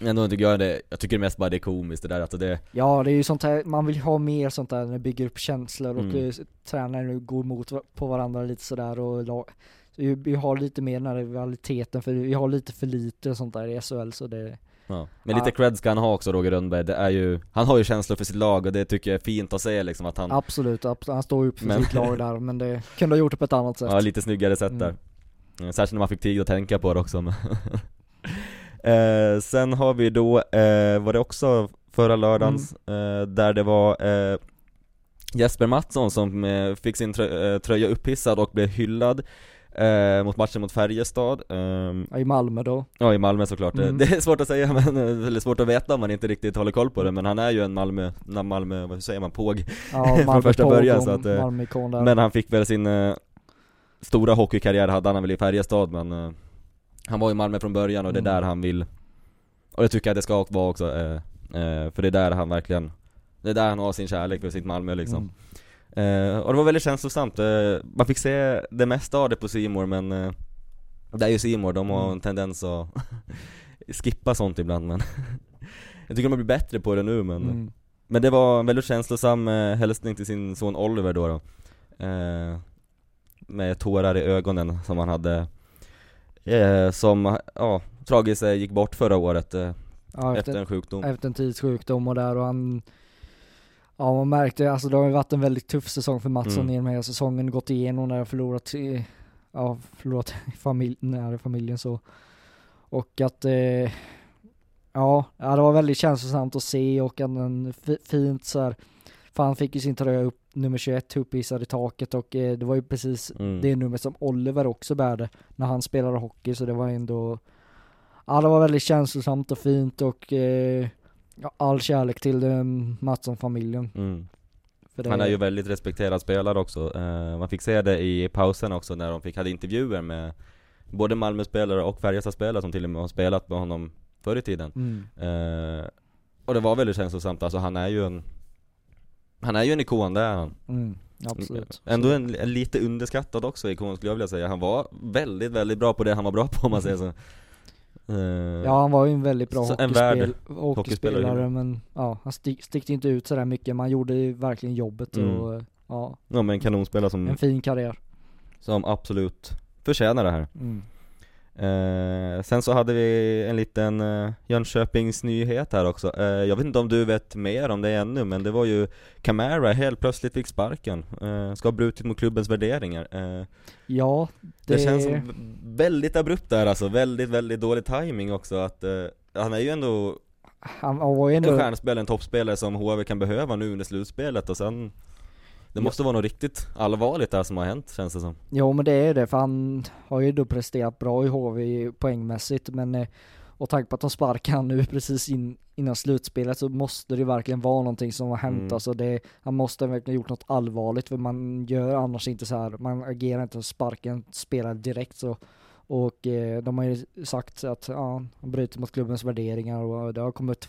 Ändå tycker jag det, jag tycker mest bara det är komiskt det där, alltså det,
Ja, det är ju sånt här, man vill ha mer sånt där när det bygger upp känslor och
Mm.
eh, tränare nu går emot på varandra lite sådär och lag, vi har lite mer den här rivaliteten för vi har lite för lite sånt där i SHL så det,
Ja. Men lite cred ska han ha också Roger Rönnberg, det är ju, han har ju känslor för sitt lag och det tycker jag är fint att se liksom att han
absolut, abs- han står upp för
Men-
sitt lag där men det kunde ha gjort det på ett annat sätt.
Ja, lite snyggare sätt där.
Mm.
Särskilt när man fick tid att tänka på det också. eh, sen har vi då, eh, var det också förra lördagens,
Mm.
eh, där det var eh, Jesper Mattsson som eh, fick sin trö- eh, tröja upphissad och blev hyllad eh, mot matchen mot Färjestad. ehm,
Ja, I Malmö då.
Ja i Malmö såklart,
Mm.
det är svårt att säga men, eller svårt att veta om man inte riktigt håller koll på det men han är ju en Malmö, Malmö, vad säger man, påg
Ja,
Från första början, så att, eh. Men han fick väl sin eh, stora hockeykarriär hade han väl i Färjestad men eh, Han var i Malmö från början och det är
Mm.
där han vill Och det tycker jag det ska vara också eh, eh, För det är där han verkligen Det är där han har sin kärlek för sitt Malmö liksom
Mm.
Eh, Och det var väldigt känslosamt, eh, man fick se det mesta av det på Simor men eh, Det är ju Simor de har
Mm.
en tendens att skippa sånt ibland men Jag tycker de har blivit bättre på det nu men
Mm.
men det var en väldigt känslosam eh, hälsning till sin son Oliver då, då. Eh, Med tårar i ögonen som han hade eh, Som, ja, tragiskt eh, gick bort förra året eh,
Ja,
efter
efter,
en sjukdom
efter en tids sjukdom och där och han Ja man märkte, alltså det har ju varit en väldigt tuff säsong för Mattsson
Mm.
i den här säsongen, gått igenom när han förlorat, ja förlorat familj, nära familjen så. Och att, eh, ja, det var väldigt känslosamt att se och att en fi- fint så här, för han fick ju sin tröja upp, nummer 21 upphissad i taket och eh, det var ju precis
mm.
det numret som Oliver också bärde när han spelade hockey så det var ändå Ja det var väldigt känslosamt och fint och eh, ja, all kärlek till eh, Mattsson-familjen.
mm. Han är ju väldigt respekterad spelare också, eh, man fick se det i pausen också när de fick, hade intervjuer med både Malmö-spelare och Färjestad-spelare som till och med har spelat med honom förr i tiden.
Mm.
Eh, och det var väldigt känslosamt, alltså han är ju en Han är ju en ikon, det är han.
Mm. Absolut.
Ändå en, en lite underskattad också ikon skulle jag vilja säga. Han var väldigt, väldigt bra på det han var bra på om man säger så. Eh,
Ja han var ju en väldigt bra hockeyspel, hockeyspelare men ja, han stick, stickte inte ut sådär mycket, man gjorde ju verkligen jobbet
Mm.
och ja,
Ja men en kanonspelare som,
en fin karriär.
som absolut förtjänar det här.
Mm.
Eh, sen så hade vi en liten eh, Jönköpings nyhet här också. Eh, jag vet inte om du vet mer om det ännu, men det var ju Camara helt plötsligt fick sparken. Eh, ska ha brutit mot klubbens värderingar. Eh,
Ja,
det...
det,
känns som väldigt abrupt där alltså, väldigt, väldigt dålig timing också att eh, han är ju ändå
han var ju
en
ändå,
stjärnspelare, en toppspelare som HV kan behöva nu under slutspelet och sen Det måste vara något riktigt allvarligt där som har hänt känns det som.
jo men det är det för han har ju då presterat bra i HV poängmässigt men eh, och tanke på att de sparkar han nu precis in, innan slutspelet så måste det verkligen vara någonting som har hänt
Mm.
alltså det, han måste verkligen gjort något allvarligt för man gör annars inte så här, man agerar inte och sparkar en spelare direkt så och eh, de har ju sagt att ja, han bryter mot klubbens värderingar och det har kommit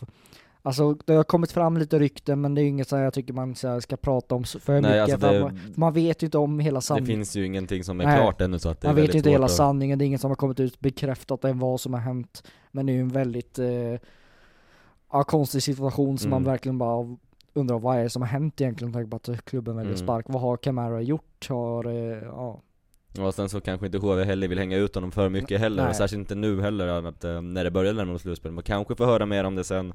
Alltså det har kommit fram lite rykten men det är inget så jag tycker man så ska prata om för
Nej
mycket
alltså det,
man, man vet ju inte om hela
det
sanningen.
finns ju ingenting som är
Nej.
klart ännu så att det är
Man vet
väldigt
ju inte hela
att-
sanningen, det är ingen som har kommit ut bekräftat än vad som har hänt. Men det är ju en väldigt eh, ja, konstig situation som
Mm.
man verkligen bara undrar vad är det som har hänt egentligen med tanke på att klubben väljer
Mm.
spark. Vad har Camara gjort? Har, eh, ja.
Och sen så kanske inte HV heller vill hänga ut honom för mycket heller,
Nej.
och särskilt inte nu heller att, eh, när det börjar närma sig slutspel. Man kanske får höra mer om det sen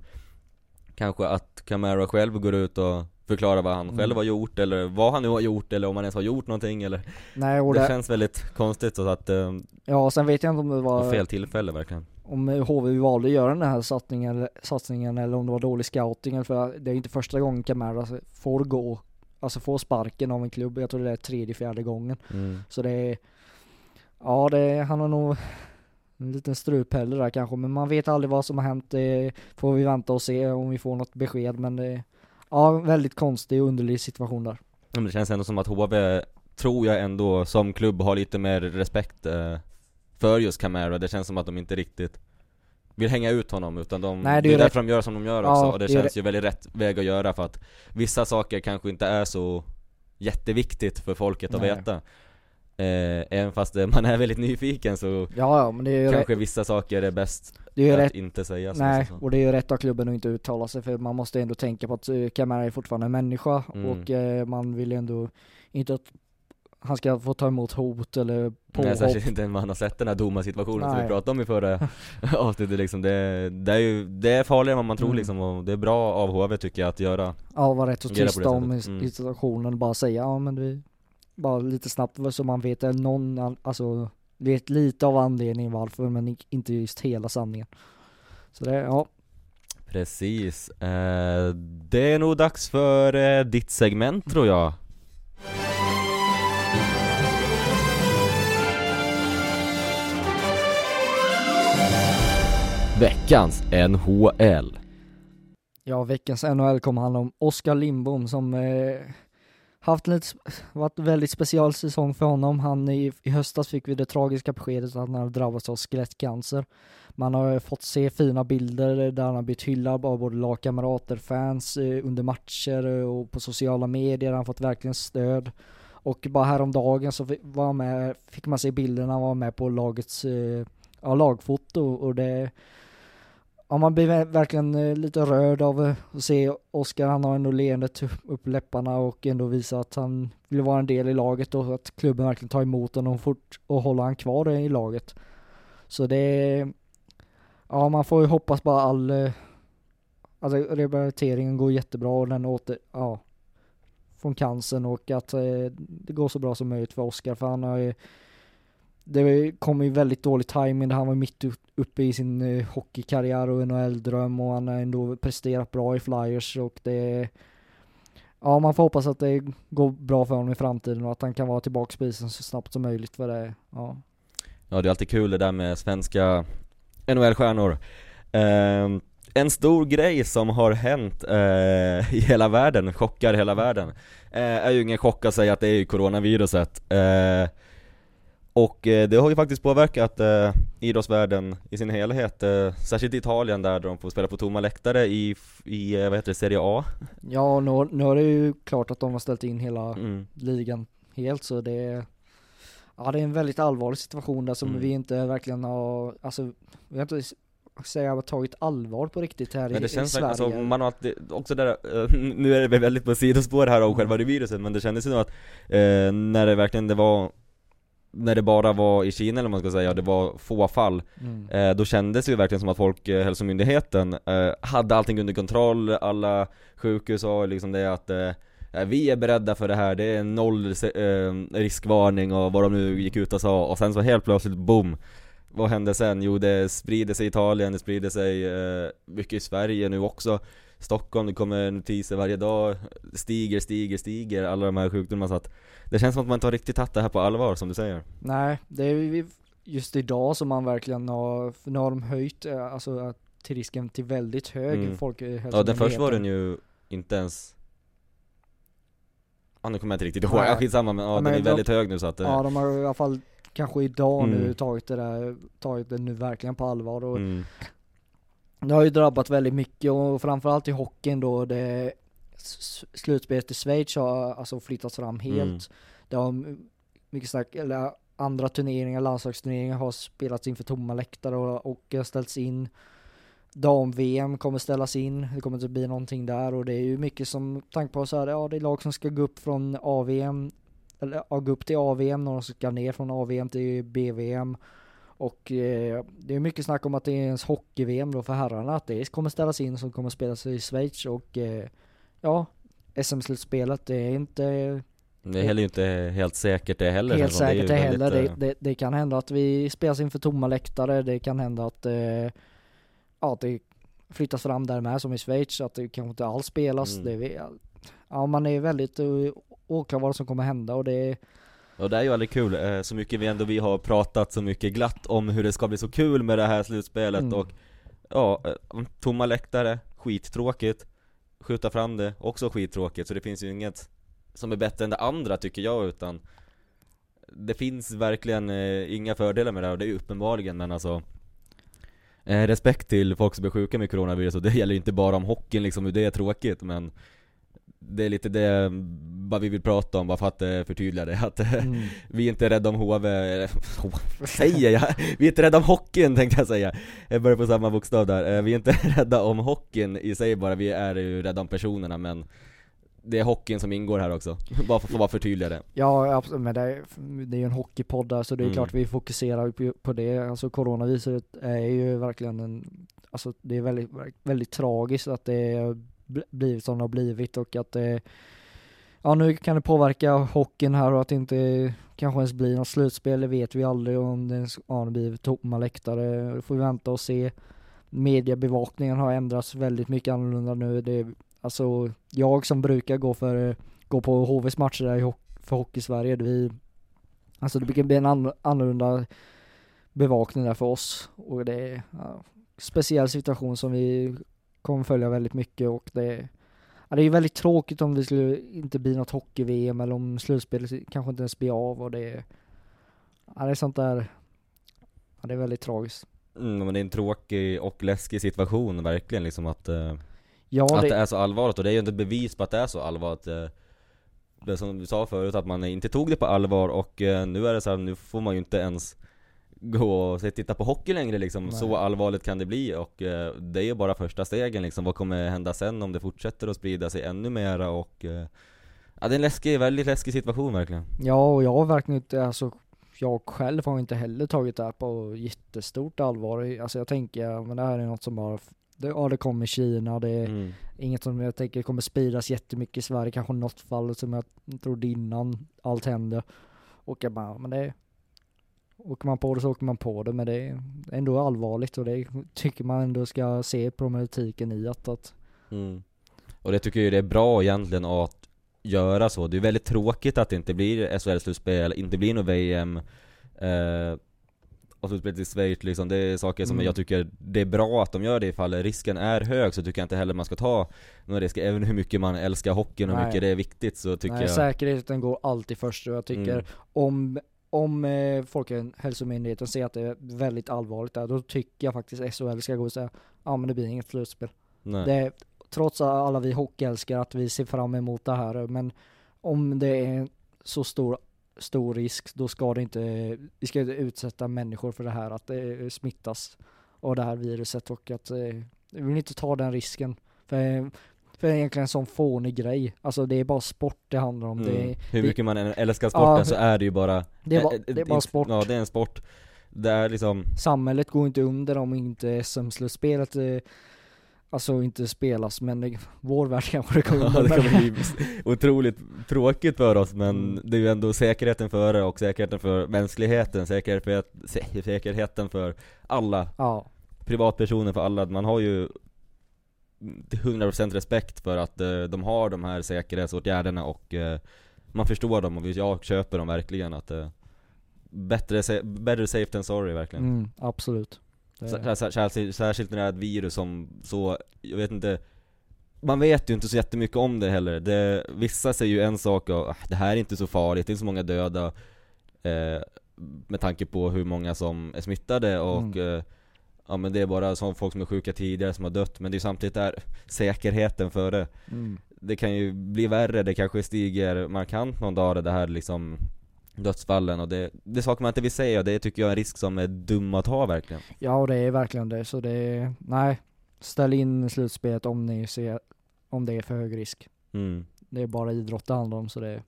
Kanske att Camara själv går ut och förklarar vad han
Mm.
själv har gjort, eller vad han nu har gjort, eller om han ens har gjort någonting eller
Nej och
Det
det,
känns väldigt konstigt så att, eh,
ja sen vet jag inte om det var,
fel tillfälle verkligen
om HV valde att göra den här satsningen, satsningen eller om det var dålig scouting för det är ju inte första gången Camara får gå, alltså får sparken av en klubb, jag tror det är tredje, fjärde gången.
mm.
Så det är, ja det, han har nog en liten strupelle där kanske, men man vet aldrig vad som har hänt. Det får vi vänta och se om vi får något besked, men det, ja väldigt konstig och underlig situation där.
Men det känns ändå som att HV, tror jag ändå, som klubb har lite mer respekt eh, för just Camara. Det känns som att de inte riktigt vill hänga ut honom utan de,
Nej, det är
det är därför de gör som de gör
Ja,
också och det,
det är
känns ju väldigt rätt väg att göra för att vissa saker kanske inte är så jätteviktigt för folket att
Nej.
veta eh, Även fast eh, man är väldigt nyfiken så
Ja, ja ju
kanske vissa saker är bäst
det är ju
att
rätt
inte säga
Nej,
så.
och det är ju rätt av klubben att inte uttala sig för man måste ändå tänka på att eh, Camara är fortfarande en människa
Mm.
och eh, man vill ändå inte att han ska få ta emot hot eller
Nej,
påhopp.
särskilt inte när man har sett den här domarsituationen som vi
Nej.
pratade om i förra avsnittet liksom. det, det är ju, det är farligare än man tror
Mm.
liksom och det är bra av HV tycker jag att göra
Ja, vara rätt så tysta om
Mm.
situationen, bara säga ja men vi, bara lite snabbt så man vet någon, alltså vet lite av anledningen varför men inte just hela sanningen. Så det, ja,
Precis, eh, det är nog dags för eh, ditt segment tror jag. Veckans NHL
ja veckans NHL kommer handla om Oskar Lindbom som eh, haft en lite, varit en väldigt speciell säsong för honom. Han i, i höstas fick vi det tragiska beskedet att han hade drabbats av skelettcancer. Man har fått se fina bilder där han har blivit hyllad av både lagkamrater, fans eh, under matcher eh, och på sociala medier. Han har fått verkligen stöd. Och bara häromdagen så var med, fick man se bilderna, han var med på lagets eh, ja, lagfoto och det Ja man blir verkligen eh, lite rörd av eh, att se Oskar, han har ändå leendet upp- läpparna och ändå visar att han vill vara en del i laget och att klubben verkligen tar emot honom fort och håller han kvar i laget. Så det är, ja man får ju hoppas bara all, eh, alltså rehabiliteringen går jättebra och den åter, ja, från cancern och att det går så bra som möjligt för Oskar för han har ju det kom ju väldigt dålig timing, han var mitt uppe i sin eh, hockeykarriär och NHL-dröm och han har ändå presterat bra i Flyers och det Ja man får hoppas att det går bra för honom i framtiden och att han kan vara tillbaka på isen så snabbt som möjligt för det, ja.
Ja det är alltid kul det där med svenska NHL-stjärnor Eh, En stor grej som har hänt eh, i hela världen, chockar hela världen eh, Är ju ingen chock att säga att det är ju coronaviruset. Eh, och eh, det har ju faktiskt påverkat eh, idrottsvärlden i sin helhet, eh, särskilt i Italien där de får spela på tomma läktare i, i eh, vad heter det, Serie A.
Ja, nu, nu är det ju klart att de har ställt in hela
Mm.
ligan helt så det är Ja det är en väldigt allvarlig situation där som
Mm.
vi inte verkligen har, alltså vi har inte säga tagit allvar på riktigt här
Men
i,
det
i
känns
Sverige.
verkligen, alltså, man har alltid, också där, eh, nu är det väl väldigt på sidospår här om själva det viruset, men det kändes ju att eh, när det verkligen det var när det bara var i Kina eller vad man ska säga, det var få fall
Mm.
eh, Då kändes det ju verkligen som att Folkhälsomyndigheten eh, hade allting under kontroll, alla sjukhus sa liksom det att eh, eh, vi är beredda för det här, det är noll eh, riskvarning och vad de nu gick ut och sa. Och sen så helt plötsligt boom. Vad hände sen? Jo det sprider sig i Italien, det sprider sig eh, mycket i Sverige nu också Stockholm, det kommer notiser varje dag, stiger, stiger, stiger, alla de här sjukdomarna så att Det känns som att man inte har riktigt tagit det här på allvar som du säger
Nej, det är ju just idag som man verkligen har, nu har de höjt eh, alltså att- till risken till väldigt hög
Mm.
folkhälsomyndigheten.
Ja den först var den ju inte ens Ja nu kommer jag inte riktigt ihåg, ja, skitsamma men ja,
Ja,
den
men
är
de-
väldigt hög nu så att eh,
Ja de har i alla fall kanske idag nu
Mm.
tagit det där, tagit det nu verkligen på allvar och
mm,
Det har ju drabbat väldigt mycket och framförallt i hockeyn då det Slutspelet i Schweiz har alltså flyttats fram helt.
Mm.
Det har mycket snack, eller andra turneringar, landslagsturneringar har spelats inför tomma läktare och, och ställts in. Dam-VM kommer ställas in, det kommer inte bli någonting där och det är ju mycket som, tanke på så här, ja det är lag som ska gå upp från AVM, eller ja, gå upp till AVM, några som ska ner från AVM till BVM. Och eh, det är mycket snack om att det är ens hockey-VM då för herrarna, att det kommer ställas in som kommer spelas i Schweiz och eh, ja, SM-slutspelet, det är inte
Det är heller inte helt säkert det heller
helt
ju
säkert det heller.
väldigt,
Det,
eh,
det, det kan hända att vi spelas inför tomma läktare, det kan hända att, eh, ja, att det flyttas fram där med som i Schweiz, att det kanske inte alls spelas.
Mm.
Det, ja, man är väldigt oklar vad som kommer hända och det
Och det är ju aldrig kul, eh, så mycket vi ändå vi har pratat så mycket glatt om hur det ska bli så kul med det här slutspelet
Mm.
och Ja, eh, tomma läktare, skittråkigt Skjuta fram det, också skittråkigt, så det finns ju inget som är bättre än det andra tycker jag utan Det finns verkligen eh, inga fördelar med det här och det är ju uppenbarligen men alltså eh, Respekt till folk som är sjuka med coronavirus och det gäller ju inte bara om hockeyn liksom, hur det är tråkigt men Det är lite det vad vi vill prata om, bara för att eh, förtydliga det att eh,
mm.
vi är inte rädda om HV, eller vad säger jag? Vi är inte rädda om hockeyn tänkte jag säga Jag börjar på samma bokstav där, Eh, vi är inte rädda om hockeyn i sig bara, vi är ju rädda om personerna men Det är hockeyn som ingår här också, bara för att bara förtydliga det
Ja, absolut, men det är, det är ju en hockeypodd där så det är
Mm.
klart vi fokuserar på, på det. Alltså coronaviruset är ju verkligen en, alltså det är väldigt, väldigt tragiskt att det bl- blivit som det har blivit och att det, ja nu kan det påverka hockeyn här och att det inte kanske ens blir något slutspel, det vet vi aldrig om det, ens- ja, det blir tomma läktare, det får vi vänta och se. Mediebevakningen har ändrats väldigt mycket annorlunda nu, det, alltså jag som brukar gå för gå på HVs matcher där i för Hockey-Sverige. Vi, alltså det brukar bli en annorlunda bevakning där för oss och det är ja, speciell situation som vi kommer följa väldigt mycket och det Ja, det är ju väldigt tråkigt om det skulle inte bli något hockey-VM eller om slutspelet kanske inte ens blir av och det är Ja det är sånt där Ja det är väldigt tragiskt.
Mm, men det är en tråkig och läskig situation verkligen liksom att eh,
Ja
Att
det,
det är så allvarligt och det är ju inte bevis på att det är så allvarligt eh, Det som du sa förut, att man inte tog det på allvar och eh, nu är det så här, nu får man ju inte ens gå och se- titta på hockey längre liksom,
Nej.
så allvarligt kan det bli och eh, det är ju bara första stegen liksom, vad kommer hända sen om det fortsätter att sprida sig ännu mera och eh, Ja det är en läskig, väldigt läskig situation verkligen
Ja, och jag har verkligen inte, alltså jag själv har inte heller tagit det här på jättestort allvar. Alltså jag tänker, men det här är något som bara, det, ja det kommer Kina, det är
mm.
inget som jag tänker kommer spridas jättemycket i Sverige, kanske något fall som jag trodde innan allt hände. Och jag bara, men det Åker man på det så åker man på det, men det är ändå allvarligt och det tycker man ändå ska se problematiken i att, att
Mm. Och det tycker jag det är bra egentligen att göra så. Det är väldigt tråkigt att det inte blir SHL-slutspel, inte blir något VM eh, och slutspelet i Schweiz liksom. Det är saker som
Mm.
jag tycker det är bra att de gör det ifall risken är hög så tycker jag inte heller man ska ta några risker. Även hur mycket man älskar hockeyn och hur mycket det är viktigt så tycker
nej,
jag
säkerheten går alltid först och jag tycker
Mm.
om om eh, Folkhälsomyndigheten säger att det är väldigt allvarligt där, då tycker jag faktiskt SHL ska gå och säga ja men det blir inget slutspel.
Nej.
Det, trots alla vi hockeyälskare att vi ser fram emot det här, men om det är så stor, stor risk, då ska det inte, vi ska inte utsätta människor för det här, att det smittas av det här viruset och att eh, vi vill inte ta den risken. För, för det är egentligen en sån fånig grej. Alltså det är bara sport det handlar om.
Mm.
Det,
Hur
det-
mycket man än älskar sporten
Ja,
så är det ju bara
det är bara,
eh,
det är bara
eh,
sport.
Ja det är en sport Det är liksom
Samhället går inte under om inte SM-slutspelet eh, Alltså inte spelas men det, vår värld kanske det går
Ja, det kommer bli otroligt tråkigt för oss men
Mm.
det är ju ändå säkerheten före och säkerheten för mänskligheten, säkerhet för, sä- säkerheten för alla,
Ja,
privatpersoner för alla, man har ju 100% respekt för att eh, de har de här säkerhetsåtgärderna och eh, man förstår dem och jag köper dem verkligen att eh, bättre, better safe than sorry verkligen.
Mm, absolut.
Särskilt, särskilt när det är ett virus som så, jag vet inte Man vet ju inte så jättemycket om det heller, det, vissa säger ju en sak och "Ah, det här är inte så farligt, det är inte så många döda eh, Med tanke på hur många som är smittade och eh, Ja men det är bara som folk som är sjuka tidigare som har dött, men det är samtidigt där säkerheten före
Mm.
Det kan ju bli värre, det kanske stiger markant någon dag det här liksom Dödsfallen och det, det är saker man inte vill säga och det tycker jag är en risk som är dum att ha verkligen
Ja, och det är verkligen det. Så det är, nej. Ställ in slutspelet om ni ser, om det är för hög risk.
mm.
Det är bara idrott det handlar om så det är,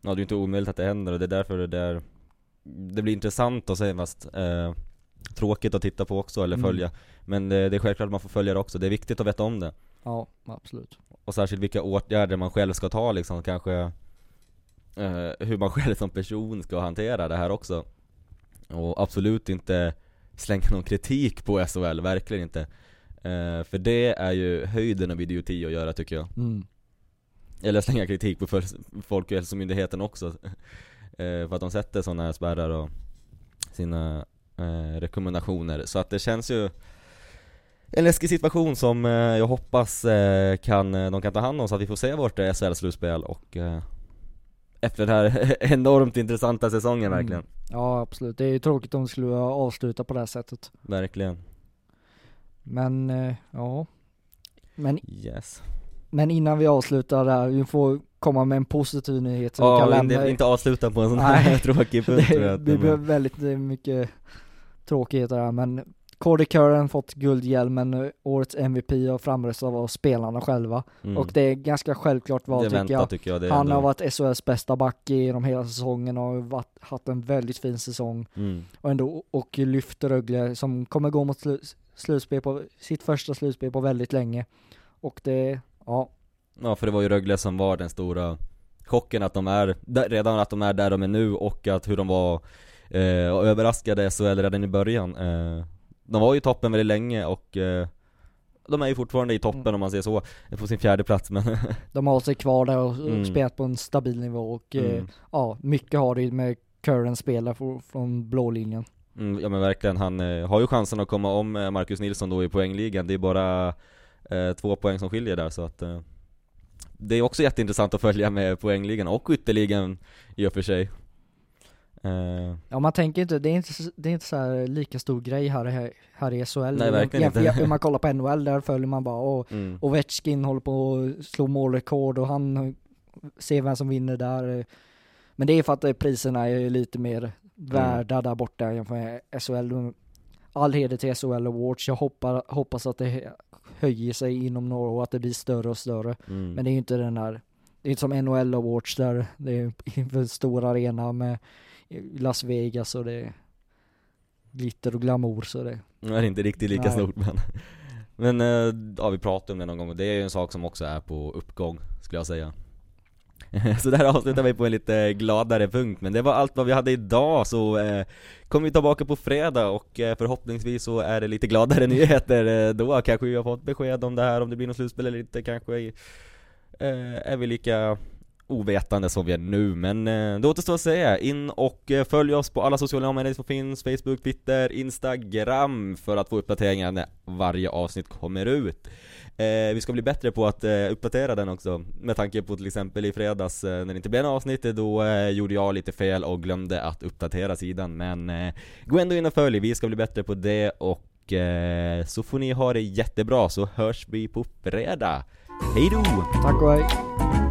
Ja det är ju inte omöjligt att det händer och det är därför det där Det blir intressant att se fast eh, Tråkigt att titta på också eller
Mm.
följa. Men det, det är självklart att man får följa det också, det är viktigt att veta om det.
Ja absolut.
Och särskilt vilka åtgärder man själv ska ta liksom, kanske eh, Hur man själv som person ska hantera det här också. Och absolut inte slänga någon kritik på SHL, verkligen inte. Eh, För det är ju höjden av idioti att göra tycker jag.
Mm.
Eller slänga kritik på Folkhälsomyndigheten också. Eh, För att de sätter sådana här spärrar och sina eh, rekommendationer Så att det känns ju en läskig situation som eh, jag hoppas eh, kan, eh, de kan ta hand om så att vi får se vårt eh, SHL-slutspel och eh, efter den här enormt intressanta säsongen verkligen,
Mm. Ja absolut. Det är ju tråkigt om det skulle avsluta på det här sättet.
verkligen
Men, ja. Men,
Yes
men innan vi avslutar där, vi får komma med en positiv nyhet så vi kan
Ja,
lämna
inte, inte avsluta på en sån här
Nej.
tråkig punkt
det, det
de-
blir väldigt mycket tråkigheter här men Cody Curran fått guldhjälmen, årets MVP och framröstad av spelarna själva.
mm.
Och det är ganska självklart
är
tycker jag.
tycker jag,
Han
ändå-
har varit SHLs bästa back genom hela säsongen och har varit, haft en väldigt fin säsong.
mm.
Och ändå och lyft Rögle som kommer gå mot slu, slutspel på, sitt första slutspel på väldigt länge. Och det, ja,
Ja för det var ju Rögle som var den stora chocken att de är, redan att de är där de är nu och att hur de var eh, och överraskade SHL redan i början eh, De var ju i toppen väldigt länge och eh, de är ju fortfarande i toppen
Mm.
om man säger så, på sin fjärde plats men
de har hållit sig kvar där och,
Mm.
spelat på en stabil nivå och eh,
mm.
ja, mycket har det med Curran spelar från, blå linjen.
Mm, ja men verkligen, han eh, har ju chansen att komma om eh, Marcus Nilsson då i poängligan, det är bara två poäng som skiljer där så att Det är också jätteintressant att följa med poängligan och skytteligan i och för sig eh,
Ja man tänker inte, det är inte, det är inte så här lika stor grej här, här, här i SHL.
Nej, verkligen
Jämför-
inte.
Om man kollar på NHL, där följer man bara, åh,
mm.
Ovechkin håller på att slå målrekord och han ser vem som vinner där. Men det är för att eh, priserna är lite mer värda där borta jämfört med SHL. All heder till SHL Awards. Jag hoppas, hoppas att det höjer sig inom några år, att det blir större och större.
Mm.
Men det är ju inte den där, det är inte som NHL Awards där det är inför en stor arena med Las Vegas och det är glitter och glamour så det,
Det är inte riktigt lika
Nej.
stort men Men eh, ja vi pratade om det någon gång och det är ju en sak som också är på uppgång skulle jag säga Så där avslutar vi på en lite gladare punkt men det var allt vad vi hade idag så eh, kommer vi tillbaka på fredag och eh, förhoppningsvis så är det lite gladare nyheter eh, då Kanske vi har fått besked om det här om det blir något slutspel eller inte kanske eh, är vi lika ovetande som vi är nu men eh, det återstår att säga. In och eh, följ oss på alla sociala medier som finns, Facebook, Twitter, Instagram för att få uppdateringar när varje avsnitt kommer ut. Eh, vi ska bli bättre på att eh, uppdatera den också, med tanke på till exempel i fredags eh, när det inte blev något avsnitt, då eh, gjorde jag lite fel och glömde att uppdatera sidan. Men eh, gå ändå in och följ, vi ska bli bättre på det och eh, så får ni ha det jättebra så hörs vi på fredag. Hej då!
Tack och hej.